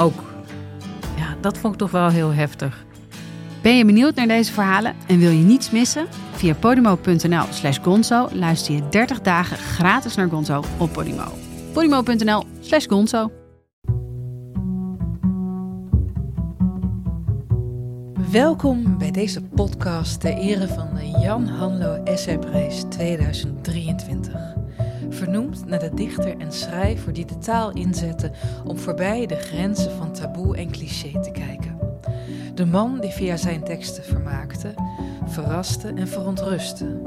Ook. Ja, dat vond ik toch wel heel heftig. Ben je benieuwd naar deze verhalen en wil je niets missen? Via podimo.nl slash gonzo luister je 30 dagen gratis naar Gonzo op Podimo. podimo.nl slash gonzo Welkom bij deze podcast ter ere van de Jan Hanlo Essayprijs 2023. Vernoemd naar de dichter en schrijver die de taal inzette om voorbij de grenzen van taboe en cliché te kijken. De man die via zijn teksten vermaakte, verraste en verontrustte.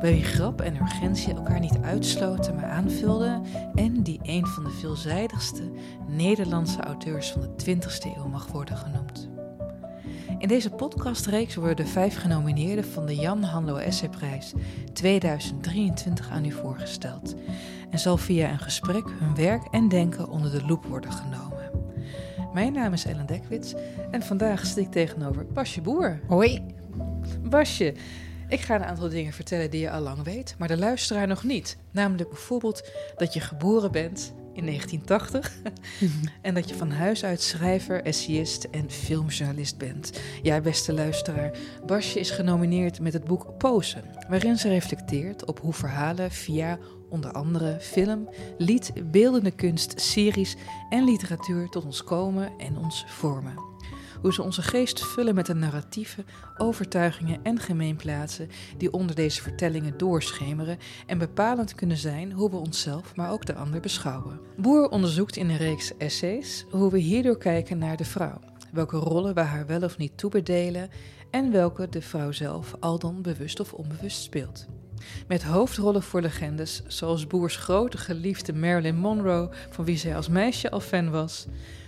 Bij wie grap en urgentie elkaar niet uitsloten, maar aanvulden. En die een van de veelzijdigste Nederlandse auteurs van de 20e eeuw mag worden genoemd. In deze podcastreeks worden de vijf genomineerden van de Jan Hanlo Essayprijs 2023 aan u voorgesteld. En zal via een gesprek hun werk en denken onder de loep worden genomen. Mijn naam is Ellen Dekwits en vandaag zit ik tegenover Basje Boer. Hoi. Basje, ik ga een aantal dingen vertellen die je al lang weet, maar de luisteraar nog niet. Namelijk bijvoorbeeld dat je geboren bent in 1980 en dat je van huis uit schrijver, essayist en filmjournalist bent. Ja, beste luisteraar, Basje is genomineerd met het boek Posen, waarin ze reflecteert op hoe verhalen via onder andere film, lied, beeldende kunst, series en literatuur tot ons komen en ons vormen. Hoe ze onze geest vullen met de narratieven, overtuigingen en gemeenplaatsen die onder deze vertellingen doorschemeren en bepalend kunnen zijn hoe we onszelf, maar ook de ander beschouwen. Boer onderzoekt in een reeks essays hoe we hierdoor kijken naar de vrouw, welke rollen we haar wel of niet toebedelen en welke de vrouw zelf al dan bewust of onbewust speelt. Met hoofdrollen voor legendes zoals Boers grote geliefde Marilyn Monroe, van wie zij als meisje al fan was,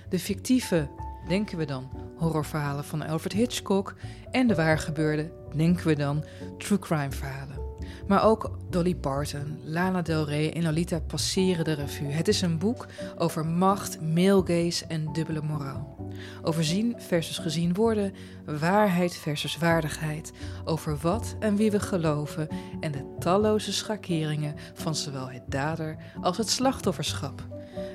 de fictieve, denken we dan, horrorverhalen van Alfred Hitchcock en de waargebeurde, denken we dan, true crime verhalen. Maar ook Dolly Parton, Lana Del Rey en Lolita passeren de revue. Het is een boek over macht, male gaze en dubbele moraal. Over zien versus gezien worden, waarheid versus waardigheid. Over wat en wie we geloven en de talloze schakeringen van zowel het dader als het slachtofferschap.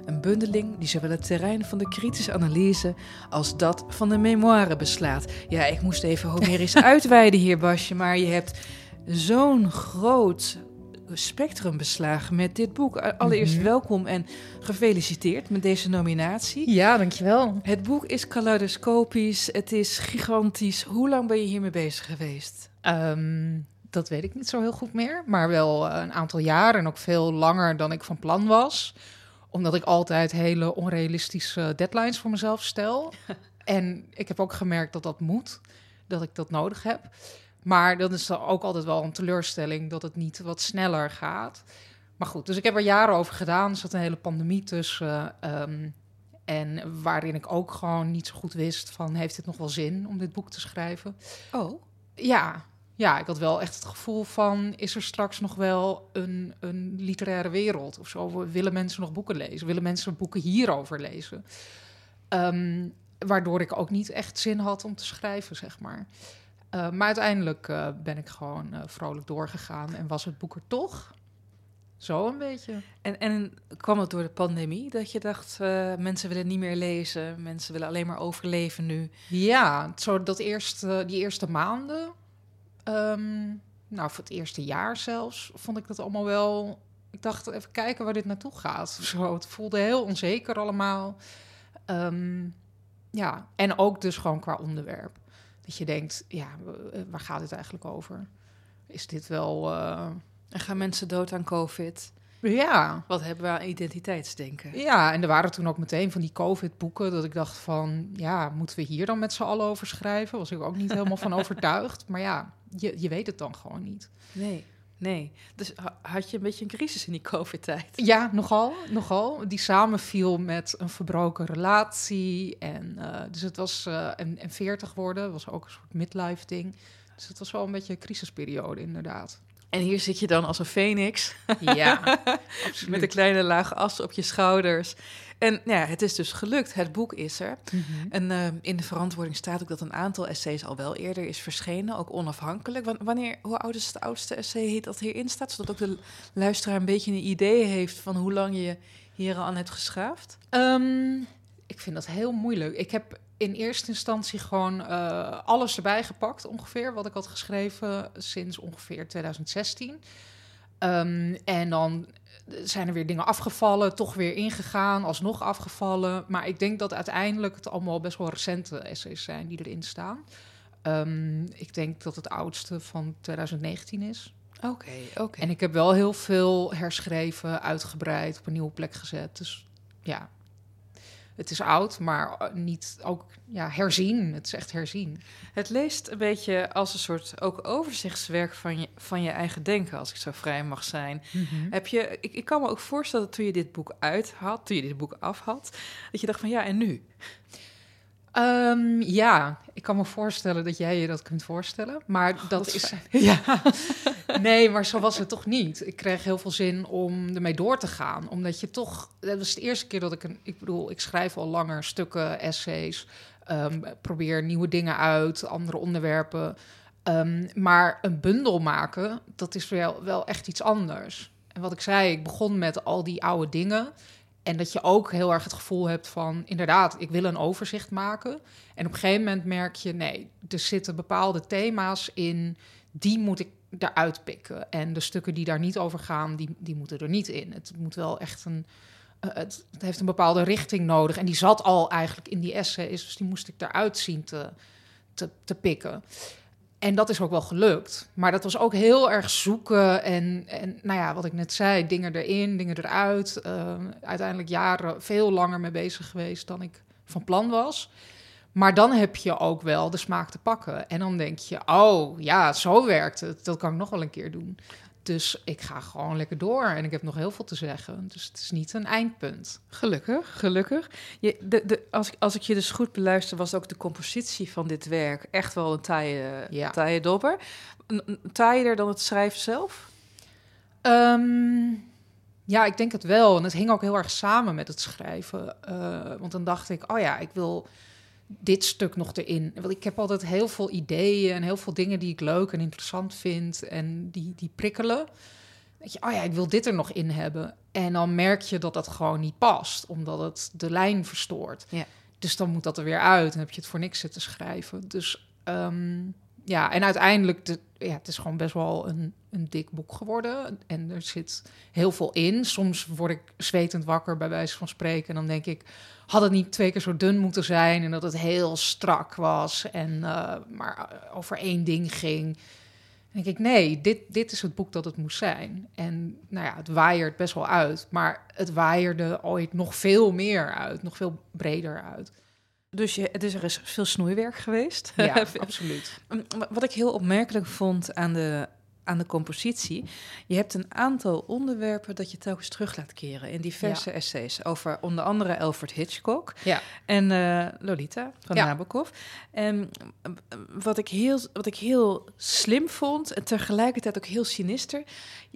Een bundeling die zowel het terrein van de kritische analyse als dat van de memoire beslaat. Ja, ik moest even homerisch uitweiden hier, Basje, maar je hebt zo'n groot spectrum beslagen met dit boek. Allereerst Mhm. welkom en gefeliciteerd met deze nominatie. Ja, dankjewel. Het boek is kaleidoscopisch, het is gigantisch. Hoe lang ben je hiermee bezig geweest? Ehm, dat weet ik niet zo heel goed meer, maar wel eh, een aantal jaar en ook veel langer dan ik van plan was. Omdat ik altijd hele onrealistische deadlines voor mezelf stel. en ik heb ook gemerkt dat dat moet, dat ik dat nodig heb. Maar dat is dan ook altijd wel een teleurstelling dat het niet wat sneller gaat. Maar goed, dus ik heb er jaren over gedaan. Er zat een hele pandemie tussen. ehm, en waarin ik ook gewoon niet zo goed wist van... heeft het nog wel zin om dit boek te schrijven? Oh, Ja, ja, ik had wel echt het gevoel van... is er straks nog wel een, een literaire wereld of zo? Willen mensen nog boeken lezen? Willen mensen boeken hierover lezen? Ehm, waardoor ik ook niet echt zin had om te schrijven, zeg maar. Eh, maar uiteindelijk eh, ben ik gewoon eh, vrolijk doorgegaan en was het boek er toch. Zo een beetje. en, en kwam het door de pandemie dat je dacht, mensen willen niet meer lezen, mensen willen alleen maar overleven nu? Ja, zo dat eerste, die eerste maanden, ehm, nou, voor het eerste jaar zelfs, vond ik dat allemaal wel. Ik dacht even kijken waar dit naartoe gaat. Zo, het voelde heel onzeker allemaal. Ehm, ja, en ook dus gewoon qua onderwerp. Dat je denkt, ja, w- waar gaat het eigenlijk over? Is dit wel. eh, En gaan mensen dood aan COVID? Ja, Wat hebben we aan identiteitsdenken? Ja, en er waren toen ook meteen van die COVID-boeken dat ik dacht van, ja, moeten we hier dan met z'n allen over schrijven? Was ik ook niet helemaal van overtuigd. Maar ja, je, je weet het dan gewoon niet. Nee. nee. Dus ha- had je een beetje een crisis in die COVID-tijd? Ja, nogal, nogal. Die samenviel met een verbroken relatie. En, eh, dus het was, eh, en, en 40 worden, was ook een soort midlife ding. Dus het was wel een beetje een crisisperiode, inderdaad. En hier zit je dan als een phoenix Ja, met een kleine laag as op je schouders. En nou ja, het is dus gelukt. Het boek is er. Mhm. En eh, in de verantwoording staat ook dat een aantal essays al wel eerder is verschenen, ook onafhankelijk. Wan- Wanneer, hoe oud is het oudste essay dat hierin staat? Zodat ook de luisteraar een beetje een idee heeft van hoe lang je hier al aan hebt geschaafd. Ehm, ik vind dat heel moeilijk. Ik heb in eerste instantie gewoon eh, alles erbij gepakt, ongeveer, wat ik had geschreven sinds ongeveer 2016. Ehm, en dan zijn er weer dingen afgevallen, toch weer ingegaan, alsnog afgevallen. Maar ik denk dat uiteindelijk het allemaal best wel recente essays zijn die erin staan. Ehm, ik denk dat het oudste van 2019 is. Oké, oké. En ik heb wel heel veel herschreven, uitgebreid, op een nieuwe plek gezet. Dus ja, het is oud, maar eh, niet ook ja, herzien. Het is echt herzien. Het leest een beetje als een soort ook overzichtswerk van je, van je eigen denken, als ik zo vrij mag zijn. Heb je, ik, ik kan me ook voorstellen dat toen je dit boek uit had, toen je dit boek af had, dat je dacht van ja, en nu? Ehm, ja, ik kan me voorstellen dat jij je dat kunt voorstellen. Maar dat wat is. Ja. Nee, maar zo was het toch niet. Ik kreeg heel veel zin om ermee door te gaan. Omdat je toch. Dat was de eerste keer dat ik een. Ik bedoel, ik schrijf al langer stukken, essays. ehm, probeer nieuwe dingen uit, andere onderwerpen. Ehm, maar een bundel maken, dat is wel, wel echt iets anders. En wat ik zei, ik begon met al die oude dingen. En dat je ook heel erg het gevoel hebt van, inderdaad, ik wil een overzicht maken. En op een gegeven moment merk je, nee, er zitten bepaalde thema's in, die moet ik eruit pikken. En de stukken die daar niet over gaan, die, die moeten er niet in. Het moet wel echt een, eh, het, heeft een bepaalde richting nodig. En die zat al eigenlijk in die essays, dus die moest ik eruit zien te, te, te pikken. En dat is ook wel gelukt. Maar dat was ook heel erg zoeken. En, en nou ja, wat ik net zei, dingen erin, dingen eruit. Uh, uiteindelijk jaren veel langer mee bezig geweest dan ik van plan was. Maar dan heb je ook wel de smaak te pakken. En dan denk je, oh ja, zo werkt het. Dat kan ik nog wel een keer doen. Dus ik ga gewoon lekker door. En ik heb nog heel veel te zeggen. Dus het is niet een eindpunt. Gelukkig, gelukkig. Je, de, de, als, ik, als ik je dus goed beluister, was ook de compositie van dit werk echt wel een taaie, Ja. taaie dobber. Taaier dan het schrijven zelf? Ehm, ja, ik denk het wel. En het hing ook heel erg samen met het schrijven. Eh, want dan dacht ik, oh ja, ik wil dit stuk nog erin. Want ik heb altijd heel veel ideeën en heel veel dingen die ik leuk en interessant vind en die, die prikkelen. Weet je, oh ja, ik wil dit er nog in hebben. En dan merk je dat dat gewoon niet past, omdat het de lijn verstoort. Ja. Dus dan moet dat er weer uit en heb je het voor niks zitten schrijven. Dus ehm, ja, en uiteindelijk, de, ja, het is gewoon best wel een, een dik boek geworden. En er zit heel veel in. Soms word ik zwetend wakker, bij wijze van spreken. En dan denk ik, had het niet twee keer zo dun moeten zijn... en dat het heel strak was en eh, maar over één ding ging... Denk ik, nee, dit, dit is het boek dat het moest zijn. En nou ja, het waaiert best wel uit. Maar het waaierde ooit nog veel meer uit. Nog veel breder uit. Dus je, het is, er is veel snoeiwerk geweest. Ja, absoluut. Wat ik heel opmerkelijk vond aan de, aan de compositie. Je hebt een aantal onderwerpen dat je telkens terug laat keren in diverse essays. Over onder andere Alfred Hitchcock Ja. en eh, Lolita van Ja. Nabokov. En eh, wat ik, heel, wat ik heel slim vond en tegelijkertijd ook heel sinister.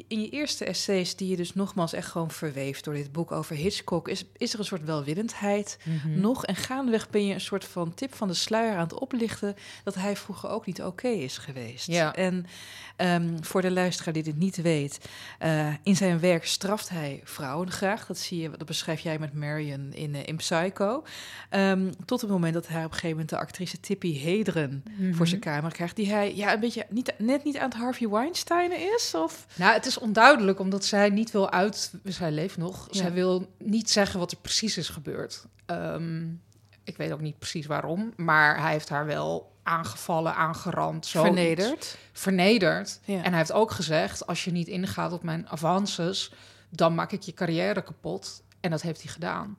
In je eerste essays, die je dus nogmaals echt gewoon verweeft door dit boek over Hitchcock, is, is er een soort welwillendheid Mhm. nog. En gaandeweg ben je een soort van tip van de sluier aan het oplichten dat hij vroeger ook niet oké is geweest. Ja. En ehm, voor de luisteraar die dit niet weet, eh, in zijn werk straft hij vrouwen graag. Dat zie je, dat beschrijf jij met Marion in, eh, in Psycho. Ehm, tot het moment dat hij op een gegeven moment de actrice Tippi Hedren Mhm. voor zijn kamer krijgt, die hij ja een beetje niet, net niet aan het Harvey Weinstein is, of Nou, het is onduidelijk omdat zij niet wil uit. Zij leeft nog. Ja. Zij wil niet zeggen wat er precies is gebeurd. Ehm, ik weet ook niet precies waarom, maar hij heeft haar wel aangevallen, aangerand, zo vernederd. vernederd. Ja. En hij heeft ook gezegd: als je niet ingaat op mijn avances, dan maak ik je carrière kapot. En dat heeft hij gedaan.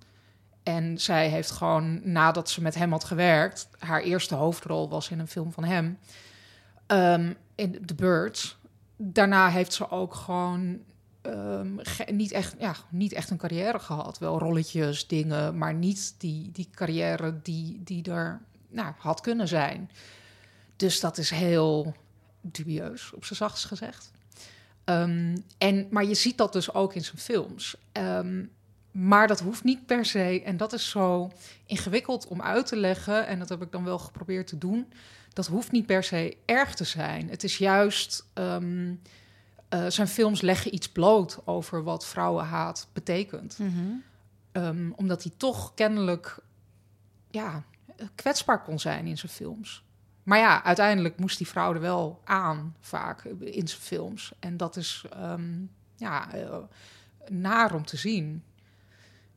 En zij heeft gewoon, nadat ze met hem had gewerkt, haar eerste hoofdrol was in een film van hem, ehm, in The Birds. daarna heeft ze ook gewoon ehm, niet, echt, ja, niet echt een carrière gehad. Wel rolletjes, dingen, maar niet die, die carrière die, die er nou, had kunnen zijn. Dus dat is heel dubieus, op zijn zachtst gezegd. Ehm, en, maar je ziet dat dus ook in zijn films. Ehm, maar dat hoeft niet per se. En dat is zo ingewikkeld om uit te leggen. En dat heb ik dan wel geprobeerd te doen. Dat hoeft niet per se erg te zijn. Het is juist. ehm, eh, zijn films leggen iets bloot over wat vrouwenhaat betekent. Ehm, omdat hij toch kennelijk ja, kwetsbaar kon zijn in zijn films. Maar ja, uiteindelijk moest die vrouw er wel aan, vaak in zijn films. En dat is ehm, ja, eh, naar om te zien.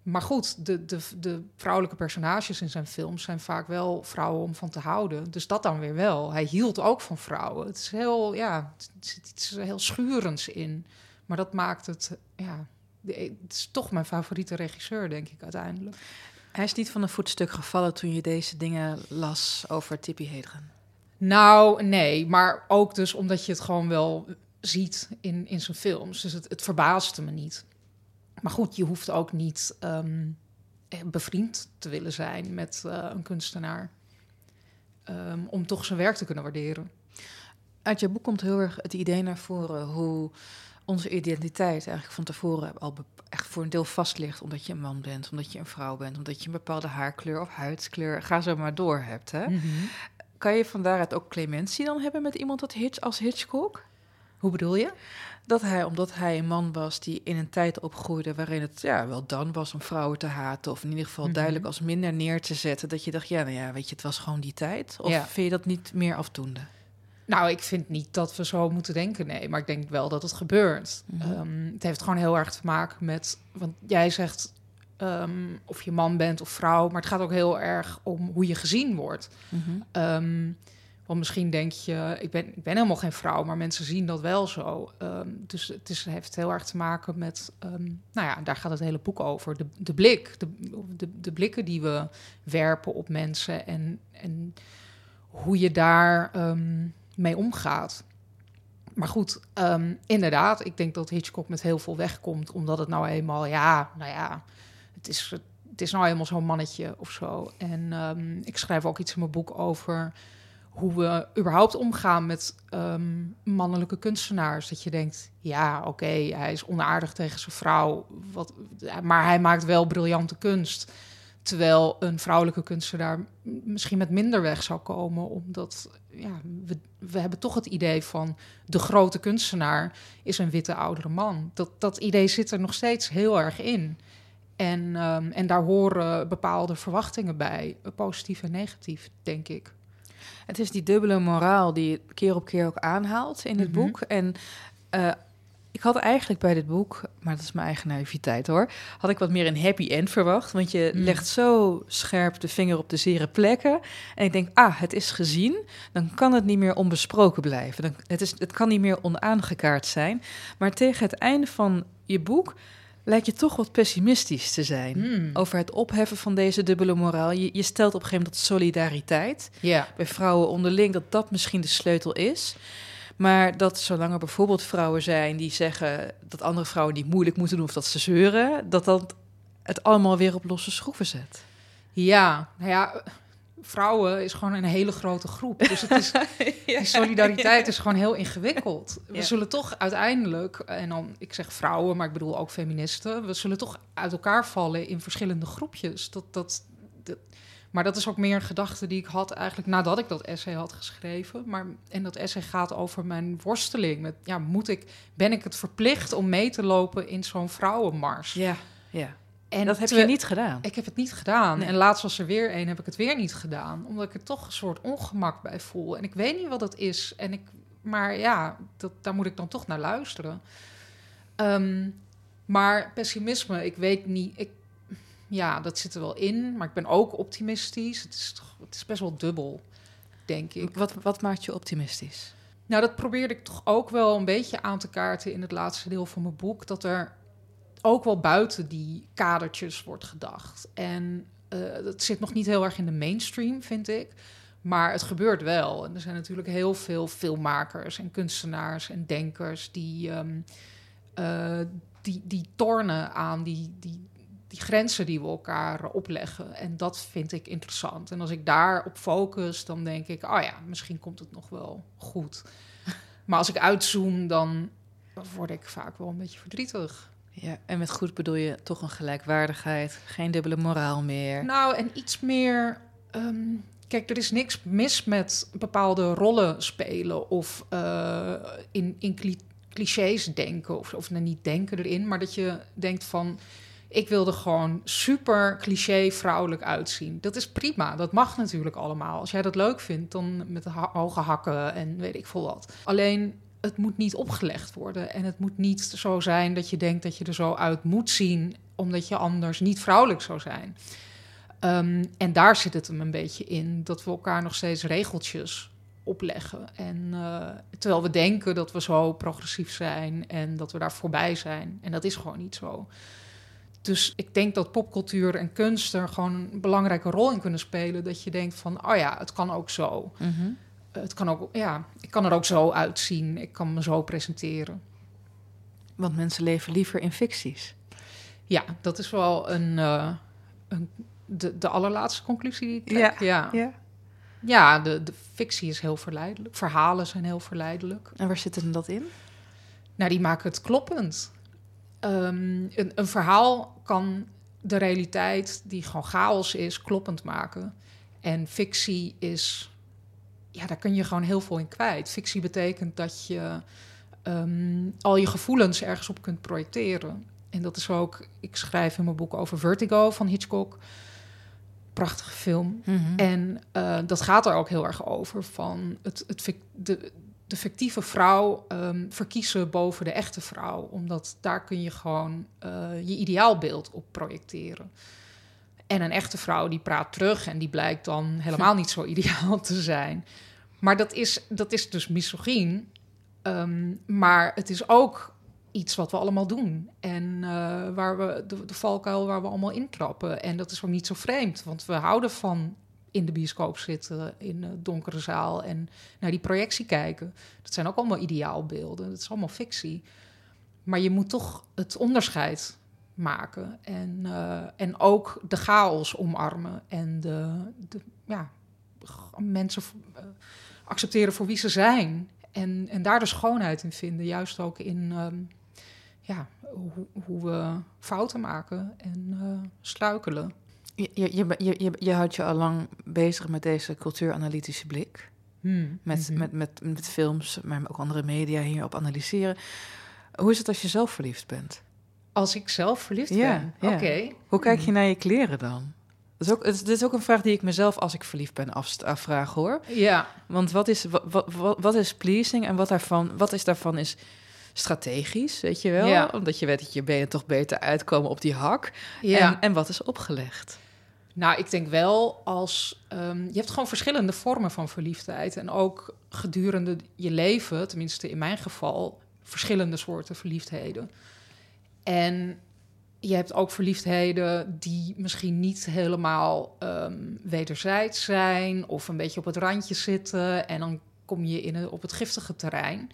Maar goed, de, de, de vrouwelijke personages in zijn films zijn vaak wel vrouwen om van te houden. Dus dat dan weer wel. Hij hield ook van vrouwen. Het is heel, ja, het zit iets heel schurends in. Maar dat maakt het, ja, het is toch mijn favoriete regisseur, denk ik uiteindelijk. Hij is niet van een voetstuk gevallen toen je deze dingen las over Tippi Hedren. Nou, nee, maar ook dus omdat je het gewoon wel ziet in, in zijn films. Dus het, het verbaasde me niet. Maar goed, je hoeft ook niet ehm, eh, bevriend te willen zijn met eh, een kunstenaar. ehm, om toch zijn werk te kunnen waarderen. Uit je boek komt heel erg het idee naar voren hoe onze identiteit eigenlijk van tevoren al echt voor een deel vast ligt. Omdat je een man bent, omdat je een vrouw bent, omdat je een bepaalde haarkleur of huidskleur, ga zo maar door hebt. Hè? Kan je van daaruit ook clementie dan hebben met iemand dat Hitch, als Hitchcock? Hoe bedoel je? Dat hij, omdat hij een man was die in een tijd opgroeide waarin het ja, wel dan was om vrouwen te haten, of in ieder geval Mhm. duidelijk als minder neer te zetten, dat je dacht, ja, nou ja, weet je, het was gewoon die tijd. Of Ja. vind je dat niet meer afdoende? Nou, ik vind niet dat we zo moeten denken, nee. Maar ik denk wel dat het gebeurt. Mhm. Ehm, het heeft gewoon heel erg te maken met... Want jij zegt ehm, of je man bent of vrouw... maar het gaat ook heel erg om hoe je gezien wordt. Ehm, want misschien denk je, ik ben, ik ben helemaal geen vrouw, maar mensen zien dat wel zo. Dus het is, heeft heel erg te maken met, nou ja, daar gaat het hele boek over. De, de blik, de, de, de blikken die we werpen op mensen en, en hoe je daar mee omgaat. Maar goed, ehm, inderdaad, ik denk dat Hitchcock met heel veel wegkomt, omdat het nou eenmaal, ja, nou ja, het is, het is nou eenmaal zo'n mannetje of zo. En ehm, ik schrijf ook iets in mijn boek over hoe we überhaupt omgaan met ehm, mannelijke kunstenaars. Dat je denkt, ja, oké, hij is onaardig tegen zijn vrouw, wat, maar hij maakt wel briljante kunst. Terwijl een vrouwelijke kunstenaar misschien met minder weg zou komen, omdat ja, we, we hebben toch het idee van de grote kunstenaar is een witte oudere man. Dat, dat idee zit er nog steeds heel erg in. En, ehm, en daar horen bepaalde verwachtingen bij, positief en negatief, denk ik. Het is die dubbele moraal die je keer op keer ook aanhaalt in het Mhm. boek. En eh, ik had eigenlijk bij dit boek, maar dat is mijn eigen naïviteit hoor, had ik wat meer een happy end verwacht. Want je Mm. legt zo scherp de vinger op de zere plekken. En ik denk, ah, het is gezien. Dan kan het niet meer onbesproken blijven. Dan, het, is, het kan niet meer onaangekaart zijn. Maar tegen het einde van je boek lijkt je toch wat pessimistisch te zijn. Hmm. Over het opheffen van deze dubbele moraal. Je, je stelt op een gegeven moment dat solidariteit bij vrouwen onderling, dat dat misschien de sleutel is. Maar dat zolang er bijvoorbeeld vrouwen zijn die zeggen dat andere vrouwen die moeilijk moeten doen of dat ze zeuren, dat dat het allemaal weer op losse schroeven zet. Ja, nou ja, vrouwen is gewoon een hele grote groep. Dus het is, die solidariteit is gewoon heel ingewikkeld. We Ja. zullen toch uiteindelijk, en dan, ik zeg vrouwen, maar ik bedoel ook feministen, we zullen toch uit elkaar vallen in verschillende groepjes. Dat, dat, dat, maar dat is ook meer een gedachte die ik had eigenlijk nadat ik dat essay had geschreven. Maar, en dat essay gaat over mijn worsteling met, ja, moet ik, ben ik het verplicht om mee te lopen in zo'n vrouwenmars? Ja, ja. En dat heb je niet gedaan. ik heb het niet gedaan. Nee. En laatst was er weer een, heb ik het weer niet gedaan. Omdat ik er toch een soort ongemak bij voel. En ik weet niet wat het is. En ik, maar ja, dat, daar moet ik dan toch naar luisteren. Ehm, maar pessimisme, ik weet niet. Ik, ja, dat zit er wel in. Maar ik ben ook optimistisch. Het is, toch, het is best wel dubbel, denk ik. Wat, wat maakt je optimistisch? Nou, dat probeerde ik toch ook wel een beetje aan te kaarten in het laatste deel van mijn boek. Dat er ook wel buiten die kadertjes wordt gedacht. En eh dat zit nog niet heel erg in de mainstream, vind ik. Maar het gebeurt wel. En er zijn natuurlijk heel veel filmmakers en kunstenaars en denkers die, ehm, eh, die, die tornen aan die, die, die grenzen die we elkaar opleggen. En dat vind ik interessant. En als ik daarop focus, dan denk ik, oh ja, misschien komt het nog wel goed. Maar als ik uitzoom, dan word ik vaak wel een beetje verdrietig. Ja, en met goed bedoel je toch een gelijkwaardigheid, geen dubbele moraal meer. Nou, en iets meer. ehm, kijk, er is niks mis met bepaalde rollen spelen of eh, in, in cli- clichés denken. Of, of nou, niet denken erin, maar dat je denkt van. Ik wilde gewoon super cliché vrouwelijk uitzien. Dat is prima. Dat mag natuurlijk allemaal. Als jij dat leuk vindt, dan met hoge hakken en weet ik veel wat. Alleen het moet niet opgelegd worden. En het moet niet zo zijn dat je denkt dat je er zo uit moet zien, omdat je anders niet vrouwelijk zou zijn. Ehm, en daar zit het hem een beetje in, dat we elkaar nog steeds regeltjes opleggen. En eh, terwijl we denken dat we zo progressief zijn en dat we daar voorbij zijn. En dat is gewoon niet zo. Dus ik denk dat popcultuur en kunst er gewoon een belangrijke rol in kunnen spelen. Dat je denkt van, oh ja, het kan ook zo. Mhm. Het kan ook, ja, ik kan er ook zo uitzien. Ik kan me zo presenteren. Want mensen leven liever in ficties. Ja, dat is wel een, eh, een de, de allerlaatste conclusie die ik trek. Ja, ja. Ja. de, de fictie is heel verleidelijk. Verhalen zijn heel verleidelijk. En waar zit hem dat in? Nou, die maken het kloppend. Ehm, een, een verhaal kan de realiteit, die gewoon chaos is, kloppend maken. En fictie is, ja, daar kun je gewoon heel veel in kwijt. Fictie betekent dat je ehm, al je gevoelens ergens op kunt projecteren. En dat is ook, ik schrijf in mijn boek over Vertigo van Hitchcock. Prachtige film. Mhm. En eh, dat gaat er ook heel erg over. Van het, het, de, de vrouw ehm, verkiezen boven de echte vrouw. Omdat daar kun je gewoon eh, je ideaalbeeld op projecteren. En een echte vrouw die praat terug en die blijkt dan helemaal niet zo ideaal te zijn. Maar dat is, dat is dus misogyn. Ehm, maar het is ook iets wat we allemaal doen. En eh, waar we de, de valkuil waar we allemaal intrappen. En dat is ook niet zo vreemd, want we houden van in de bioscoop zitten, in een donkere zaal en naar die projectie kijken. Dat zijn ook allemaal ideaalbeelden. Dat is allemaal fictie. Maar je moet toch het onderscheid maken. En, eh, en ook de chaos omarmen. En de, de ja, mensen eh, accepteren voor wie ze zijn. En, en daar de schoonheid in vinden. Juist ook in ehm, ja, hoe, hoe we fouten maken en eh, struikelen. Je, je, je, je, je, houdt je al lang bezig met deze cultuuranalytische blik. Met, Mhm. met, met, met films, maar ook andere media hierop analyseren. Hoe is het als je zelf verliefd bent? Als ik zelf verliefd Ja, ben? ja. Oké. Hoe kijk je naar je kleren dan? Dat is ook, dit is ook een vraag die ik mezelf als ik verliefd ben afvraag hoor. Ja. Want wat is, wat, wat, wat is pleasing en wat, daarvan, wat is daarvan is strategisch, weet je wel? Ja. Omdat je weet dat je benen toch beter uitkomen op die hak. ja. En, en wat is opgelegd? Nou, ik denk wel als... ehm, je hebt gewoon verschillende vormen van verliefdheid. En ook gedurende je leven, tenminste in mijn geval... verschillende soorten verliefdheden. En je hebt ook verliefdheden die misschien niet helemaal ehm, wederzijds zijn... of een beetje op het randje zitten. En dan kom je in op het giftige terrein...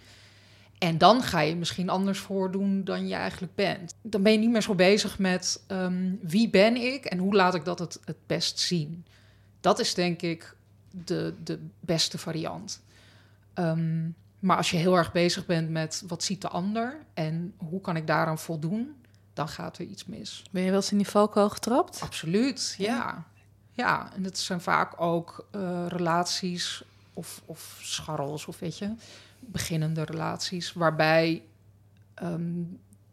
En dan ga je misschien anders voordoen dan je eigenlijk bent. Dan ben je niet meer zo bezig met ehm, wie ben ik en hoe laat ik dat het, het best zien. Dat is denk ik de, de beste variant. Ehm, maar als je heel erg bezig bent met wat ziet de ander en hoe kan ik daaraan voldoen, dan gaat er iets mis. Ben je wel eens in die valkuil getrapt? Absoluut, ja. Ja, en dat zijn vaak ook eh, relaties of, of scharrels of weet je, beginnende relaties, waarbij ehm,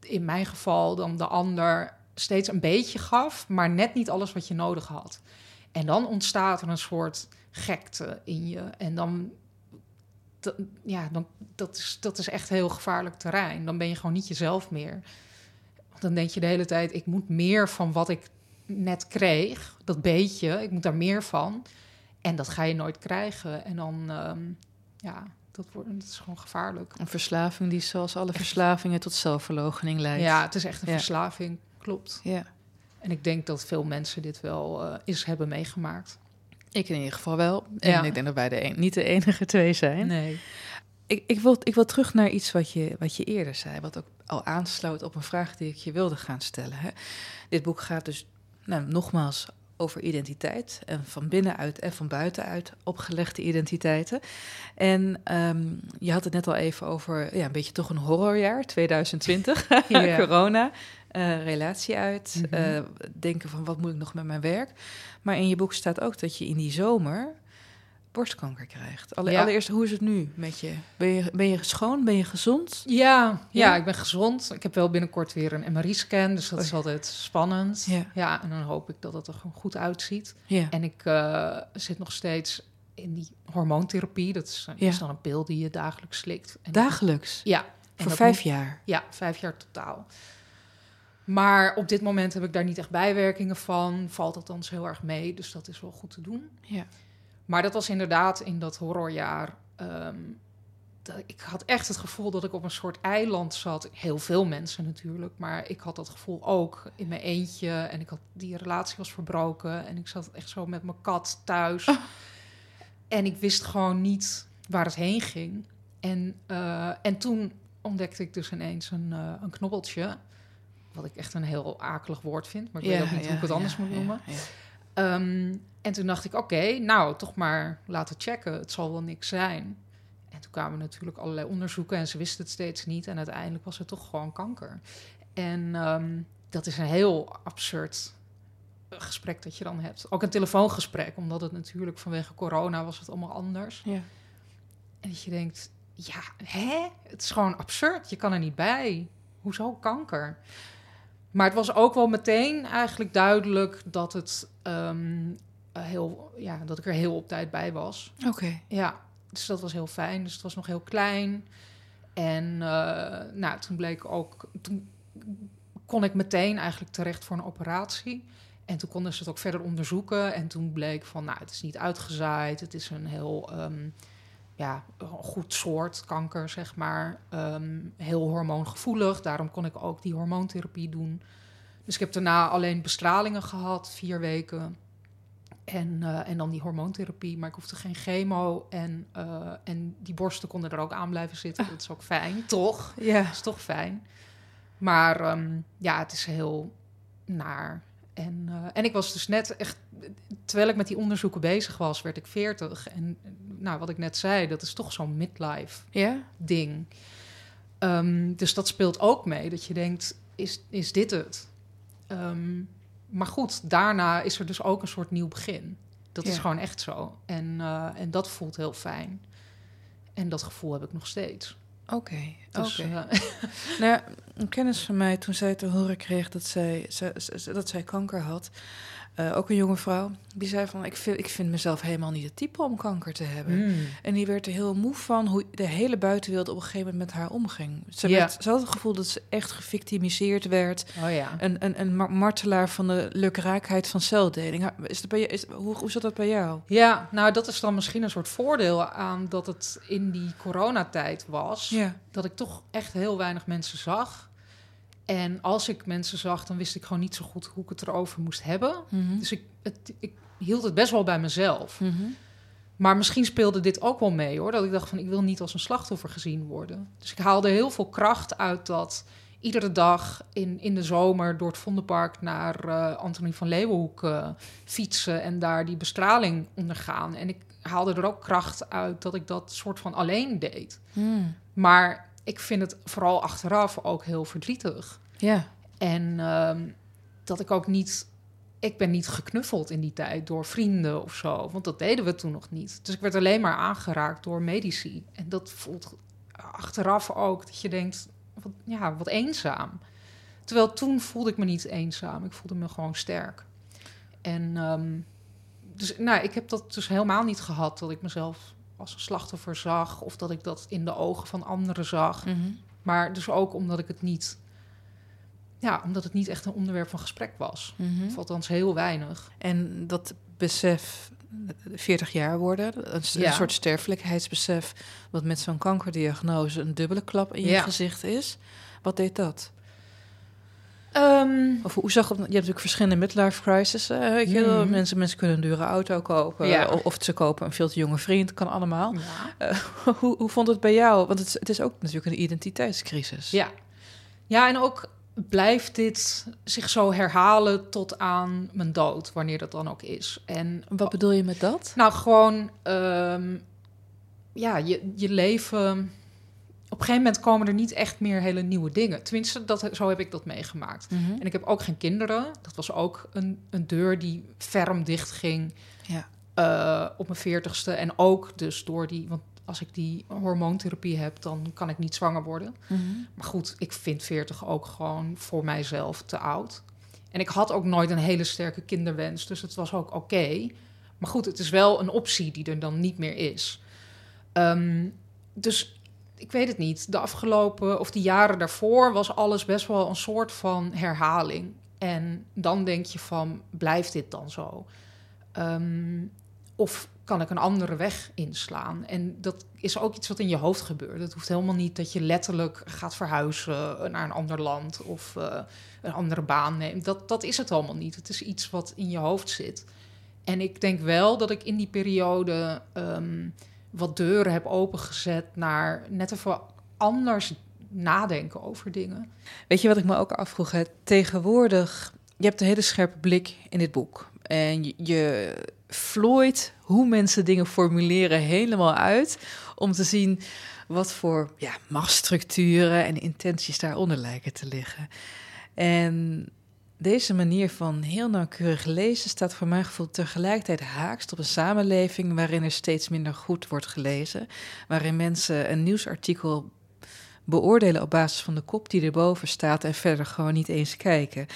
in mijn geval dan de ander steeds een beetje gaf, maar net niet alles wat je nodig had. En dan ontstaat er een soort gekte in je. En dan, ja, dan, dat, is, dat is echt heel gevaarlijk terrein. Dan ben je gewoon niet jezelf meer. Dan denk je de hele tijd, ik moet meer van wat ik net kreeg. Dat beetje, ik moet daar meer van. En dat ga je nooit krijgen. En dan, ehm, ja, dat, wordt, dat is gewoon gevaarlijk. Een verslaving die zoals alle verslavingen tot zelfverloochening leidt. Ja, het is echt een Ja. verslaving, klopt. ja. En ik denk dat veel mensen dit wel eh eens hebben meegemaakt. Ik in ieder geval wel. En Ja. ik denk dat wij de een, niet de enige twee zijn. Nee. Ik, ik, wil, ik wil terug naar iets wat je, wat je eerder zei, wat ook al aansloot op een vraag die ik je wilde gaan stellen. Hè. Dit boek gaat dus nou, nogmaals over identiteit. En van binnenuit en van buitenuit opgelegde identiteiten. En ehm, je had het net al even over ja, een beetje toch een horrorjaar, 2020, Ja. corona. eh, relatie uit, Mhm. eh, denken van wat moet ik nog met mijn werk. Maar in je boek staat ook dat je in die zomer borstkanker krijgt. Ja. Allereerst, hoe is het nu met je? Ben, je? ben je schoon? Ben je gezond? Ja, ja, Ja? ik ben gezond. Ik heb wel binnenkort weer een MRI-scan, dus dat Oh is altijd spannend. Ja. Ja, en dan hoop ik dat het er gewoon goed uitziet. Ja. En ik eh, zit nog steeds in die hormoontherapie. Dat is, dan een pil die je dagelijks slikt. En Dagelijks? Ja. en Voor dat vijf moet- jaar? Ja, vijf jaar totaal. Maar op dit moment heb ik daar niet echt bijwerkingen van. Valt althans heel erg mee, dus dat is wel goed te doen. Ja. Maar dat was inderdaad in dat horrorjaar. ehm, dat, ik had echt het gevoel dat ik op een soort eiland zat. Heel veel mensen natuurlijk, maar ik had dat gevoel ook in mijn eentje. En ik had, die relatie was verbroken. En ik zat echt zo met mijn kat thuis. En ik wist gewoon niet waar het heen ging. En, eh, en toen ontdekte ik dus ineens een, eh, een knobbeltje. Wat ik echt een heel akelig woord vind. Maar ik weet ook niet hoe ik het anders moet noemen. ja. En toen dacht ik, oké, nou, toch maar laten checken. Het zal wel niks zijn. En toen kwamen natuurlijk allerlei onderzoeken en ze wisten het steeds niet. En uiteindelijk was het toch gewoon kanker. En ehm, dat is een heel absurd gesprek dat je dan hebt. Ook een telefoongesprek, omdat het natuurlijk vanwege corona was het allemaal anders. Ja. En dat je denkt, ja, hè? Het is gewoon absurd. Je kan er niet bij. Hoezo kanker? Maar het was ook wel meteen eigenlijk duidelijk dat het ehm, eh, heel, ja, dat ik er heel op tijd bij was. Oké. Ja, dus dat was heel fijn. Dus het was nog heel klein. En eh, nou, toen bleek ook, toen kon ik meteen eigenlijk terecht voor een operatie. En toen konden ze het ook verder onderzoeken. En toen bleek van, nou, het is niet uitgezaaid. Het is een heel ehm, ja, een goed soort kanker, zeg maar. Ehm, heel hormoongevoelig. Daarom kon ik ook die hormoontherapie doen. Dus ik heb daarna alleen bestralingen gehad, vier weken. En, eh, en dan die hormoontherapie. Maar ik hoefde geen chemo. En, eh, en die borsten konden er ook aan blijven zitten. Dat is ook fijn, toch? Ja. Dat is toch fijn. Maar ehm, ja, het is heel naar. En, eh, en ik was dus net echt... Terwijl ik met die onderzoeken bezig was, werd ik 40. En nou, wat ik net zei, dat is toch zo'n midlife ding. Ehm, dus dat speelt ook mee. Dat je denkt, is, is dit het? Ehm, maar goed, daarna is er dus ook een soort nieuw begin. Dat is gewoon echt zo. En, eh, en dat voelt heel fijn. En dat gevoel heb ik nog steeds. Oké. Dus, Oké. eh, Nou, een kennis van mij, toen zij te horen kreeg dat zij, ze- ze- dat zij kanker had, eh, ook een jonge vrouw, die zei van, ik vind, ik vind mezelf helemaal niet het type om kanker te hebben. mm. En die werd er heel moe van hoe de hele buitenwereld op een gegeven moment met haar omging. Ze, werd, ze had het gevoel dat ze echt gevictimiseerd werd. Oh ja. Een, een, een mar- martelaar van de lukraakheid van celdeling. Is dat bij je, is, hoe, hoe zat dat bij jou? Ja, nou dat is dan misschien een soort voordeel aan dat het in die coronatijd was. Dat ik toch echt heel weinig mensen zag. En als ik mensen zag, dan wist ik gewoon niet zo goed hoe ik het erover moest hebben. Mhm. Dus ik, het, ik hield het best wel bij mezelf. Mhm. Maar misschien speelde dit ook wel mee hoor. Dat ik dacht van ik wil niet als een slachtoffer gezien worden. Dus ik haalde heel veel kracht uit dat iedere dag in, in de zomer door het Vondelpark naar eh Antonie van Leeuwenhoek eh, fietsen en daar die bestraling ondergaan. En ik haalde er ook kracht uit dat ik dat soort van alleen deed. Hmm. Maar ik vind het vooral achteraf ook heel verdrietig. Ja. En ehm, dat ik ook niet. Ik ben niet geknuffeld in die tijd door vrienden of zo. Want dat deden we toen nog niet. Dus ik werd alleen maar aangeraakt door medici. En dat voelt achteraf ook dat je denkt: wat, ja, wat eenzaam. Terwijl toen voelde ik me niet eenzaam. Ik voelde me gewoon sterk. En ehm, dus, nou, ik heb dat dus helemaal niet gehad dat ik mezelf als een slachtoffer zag. Of dat ik dat in de ogen van anderen zag. Mhm. Maar dus ook omdat ik het niet. Ja, omdat het niet echt een onderwerp van gesprek was. Mhm. Of althans heel weinig. En dat besef, eh, 40 jaar worden, een, s- een Ja. soort sterfelijkheidsbesef, wat met zo'n kankerdiagnose een dubbele klap in je Ja. gezicht is. Wat deed dat? Ehm, Of hoe zag het? Je hebt natuurlijk verschillende midlife crises. weet je wel. Mhm. mensen, mensen kunnen een dure auto kopen. Ja. Of, ze kopen een veel te jonge vriend. Kan allemaal. ja. Eh, hoe, hoe vond het bij jou? Want het, is- het is ook natuurlijk een identiteitscrisis. Ja. ja, en ook blijft dit zich zo herhalen tot aan mijn dood, wanneer dat dan ook is. En Wat bedoel je met dat? nou, gewoon, ehm, ja, je, je leven. Op een gegeven moment komen er niet echt meer hele nieuwe dingen. Tenminste, dat, zo heb ik dat meegemaakt. En ik heb ook geen kinderen. Dat was ook een, een deur die ferm dicht ging Ja. eh, op mijn veertigste. En ook dus door die... Want als ik die hormoontherapie heb, dan kan ik niet zwanger worden. Maar goed, ik vind 40 ook gewoon voor mijzelf te oud. En ik had ook nooit een hele sterke kinderwens, dus het was ook oké. Maar goed, het is wel een optie die er dan niet meer is. Ehm, dus ik weet het niet. De afgelopen of die jaren daarvoor was alles best wel een soort van herhaling. En dan denk je van, blijft dit dan zo? Ehm, of kan ik een andere weg inslaan? En dat is ook iets wat in je hoofd gebeurt. Het hoeft helemaal niet dat je letterlijk gaat verhuizen naar een ander land of eh, een andere baan neemt. Dat, dat is het allemaal niet. Het is iets wat in je hoofd zit. En ik denk wel dat ik in die periode ehm, wat deuren heb opengezet naar net even anders nadenken over dingen. Weet je wat ik me ook afvroeg? Tegenwoordig, je hebt een hele scherpe blik in dit boek. En je, je vlooit hoe mensen dingen formuleren helemaal uit. Om te zien wat voor ja, machtsstructuren en intenties daaronder lijken te liggen. En deze manier van heel nauwkeurig lezen staat voor mijn gevoel tegelijkertijd haaks op een samenleving waarin er steeds minder goed wordt gelezen. Waarin mensen een nieuwsartikel beoordelen op basis van de kop die erboven staat en verder gewoon niet eens kijken.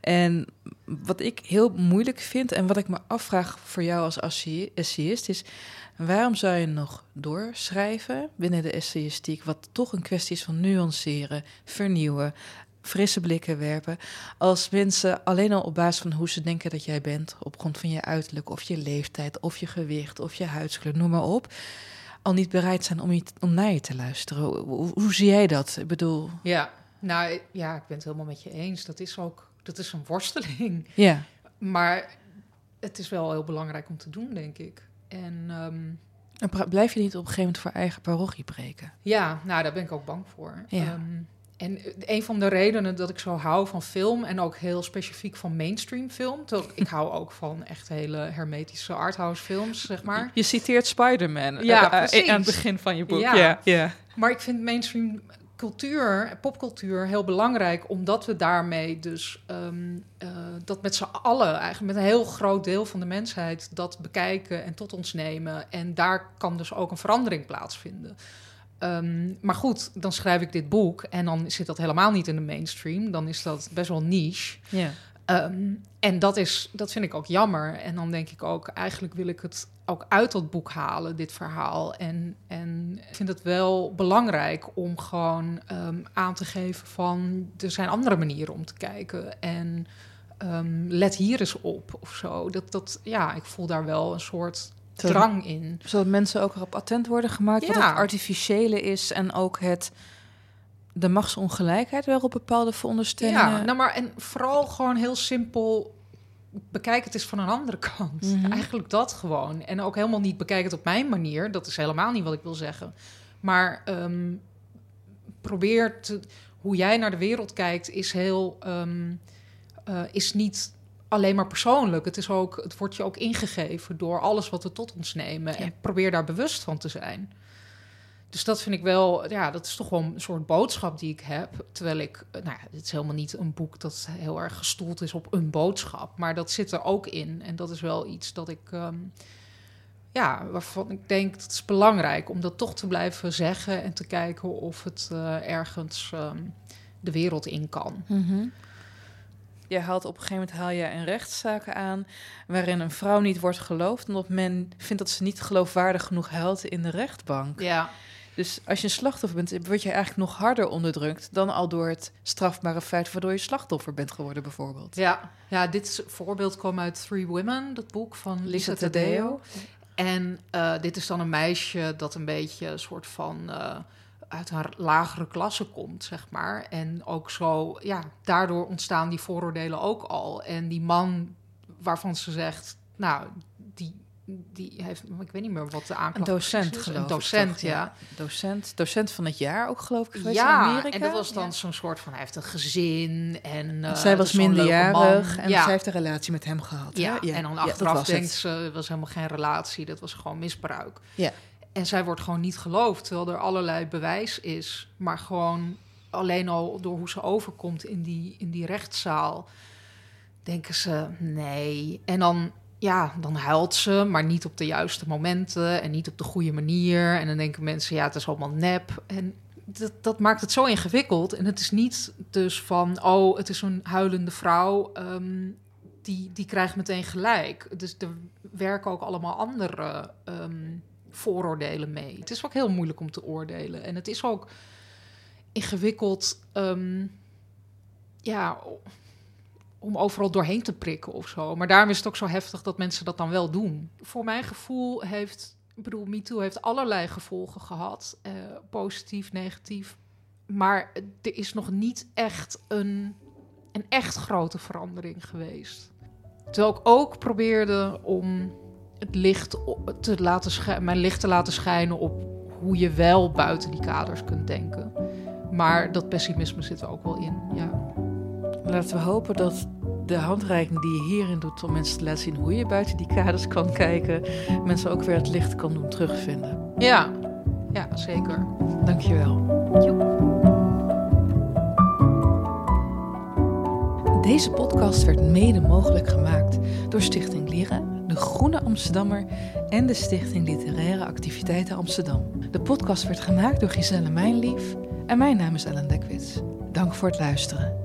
En wat ik heel moeilijk vind en wat ik me afvraag voor jou als essay- essayist is, waarom zou je nog doorschrijven binnen de essayistiek, wat toch een kwestie is van nuanceren, vernieuwen, frisse blikken werpen, als mensen alleen al op basis van hoe ze denken dat jij bent, op grond van je uiterlijk of je leeftijd of je gewicht of je huidskleur, noem maar op, al niet bereid zijn om, je, om naar je te luisteren. Hoe, zie jij dat? Ik bedoel, Ja, nou ja, ik ben het helemaal met je eens. Dat is ook dat is een worsteling. ja. Maar het is wel heel belangrijk om te doen, denk ik. En ehm, En blijf je niet op een gegeven moment voor eigen parochie breken? ja, nou, daar ben ik ook bang voor. Ja. Ehm, en een van de redenen dat ik zo hou van film en ook heel specifiek van mainstream film, ik hou ook van echt hele hermetische arthouse films, zeg maar. Je citeert Spider-Man Ja, eh, eh, aan het begin van je boek. Ja. Ja. Maar ik vind mainstream cultuur, popcultuur, heel belangrijk, omdat we daarmee dus ehm, eh, dat met z'n allen, eigenlijk met een heel groot deel van de mensheid, dat bekijken en tot ons nemen. En daar kan dus ook een verandering plaatsvinden. Ehm, maar goed, dan schrijf ik dit boek en dan zit dat helemaal niet in de mainstream. Dan is dat best wel niche. ja. Ehm, en dat, is, dat vind ik ook jammer. En dan denk ik ook, eigenlijk wil ik het ook uit dat boek halen, dit verhaal. En, en ik vind het wel belangrijk om gewoon ehm, aan te geven van... er zijn andere manieren om te kijken. En let hier eens op of zo. Dat, dat, ja, ik voel daar wel een soort drang in. Zodat mensen ook erop attent worden gemaakt wat Ja. het artificiële is en ook het de machtsongelijkheid wel op bepaalde veronderstellingen. Ja, nou maar en vooral gewoon heel simpel. Bekijk het eens van een andere kant. Mhm. Eigenlijk dat gewoon. En ook helemaal niet bekijk het op mijn manier. Dat is helemaal niet wat ik wil zeggen. Maar ehm, probeer te, hoe jij naar de wereld kijkt, is heel ehm, eh, is niet alleen maar persoonlijk. Het is ook, het wordt je ook ingegeven door alles wat we tot ons nemen. Ja. En probeer daar bewust van te zijn. Dus dat vind ik wel, ja, dat is toch wel een soort boodschap die ik heb. Terwijl ik, nou ja, het is helemaal niet een boek dat heel erg gestoeld is op een boodschap. Maar dat zit er ook in. En dat is wel iets dat ik, ehm, ja, waarvan ik denk, het is belangrijk om dat toch te blijven zeggen. En te kijken of het eh, ergens ehm, de wereld in kan. Mhm. Je haalt op een gegeven moment haal je een rechtszaak aan waarin een vrouw niet wordt geloofd omdat men vindt dat ze niet geloofwaardig genoeg huilt in de rechtbank. Ja, Dus als je een slachtoffer bent, word je eigenlijk nog harder onderdrukt dan al door het strafbare feit waardoor je slachtoffer bent geworden, bijvoorbeeld. ja. ja dit voorbeeld kwam uit Three Women, dat boek van Lisa. Taddeo. En eh, dit is dan een meisje dat een beetje een soort van... eh, uit een lagere klasse komt, zeg maar. En ook zo, ja, daardoor ontstaan die vooroordelen ook al. En die man waarvan ze zegt, nou, die, die heeft, ik weet niet meer wat de aanklacht Een docent, is. geloof ik docent, ja. Docent, docent van het jaar ook, geloof ik, geweest in Ja, Amerika. en dat was dan Ja. zo'n soort van, hij heeft een gezin en... eh, zij was minderjarig en ja. zij heeft een relatie met hem gehad. Ja, en dan achteraf denkt het. ze, was helemaal geen relatie, dat was gewoon misbruik. Ja. En zij wordt gewoon niet geloofd, terwijl er allerlei bewijs is. Maar gewoon alleen al door hoe ze overkomt in die, in die rechtszaal, denken ze nee. En dan, ja, dan huilt ze, maar niet op de juiste momenten en niet op de goede manier. En dan denken mensen, ja, het is allemaal nep. En dat, dat maakt het zo ingewikkeld. En het is niet dus van, oh, het is een huilende vrouw. ehm, die, die krijgt meteen gelijk. Dus er werken ook allemaal andere ehm, vooroordelen mee. Het is ook heel moeilijk om te oordelen. En het is ook ingewikkeld, ehm, ja, om overal doorheen te prikken of zo. Maar daarom is het ook zo heftig dat mensen dat dan wel doen. Voor mijn gevoel heeft, ik bedoel, MeToo heeft allerlei gevolgen gehad. eh, positief, negatief. Maar er is nog niet echt een, een echt grote verandering geweest. Terwijl ik ook probeerde om het licht te laten mijn licht te laten schijnen op hoe je wel buiten die kaders kunt denken. Maar dat pessimisme zit er ook wel in. Ja. Laten we hopen dat de handreiking die je hierin doet om mensen te laten zien hoe je buiten die kaders kan kijken, mensen ook weer het licht kan doen terugvinden. Ja, ja zeker. Dankjewel. Deze podcast werd mede mogelijk gemaakt door Stichting Lieren, de Groene Amsterdammer en de Stichting Literaire Activiteiten Amsterdam. De podcast werd gemaakt door Giselle Mijnlief en mijn naam is Ellen Dekwits. Dank voor het luisteren.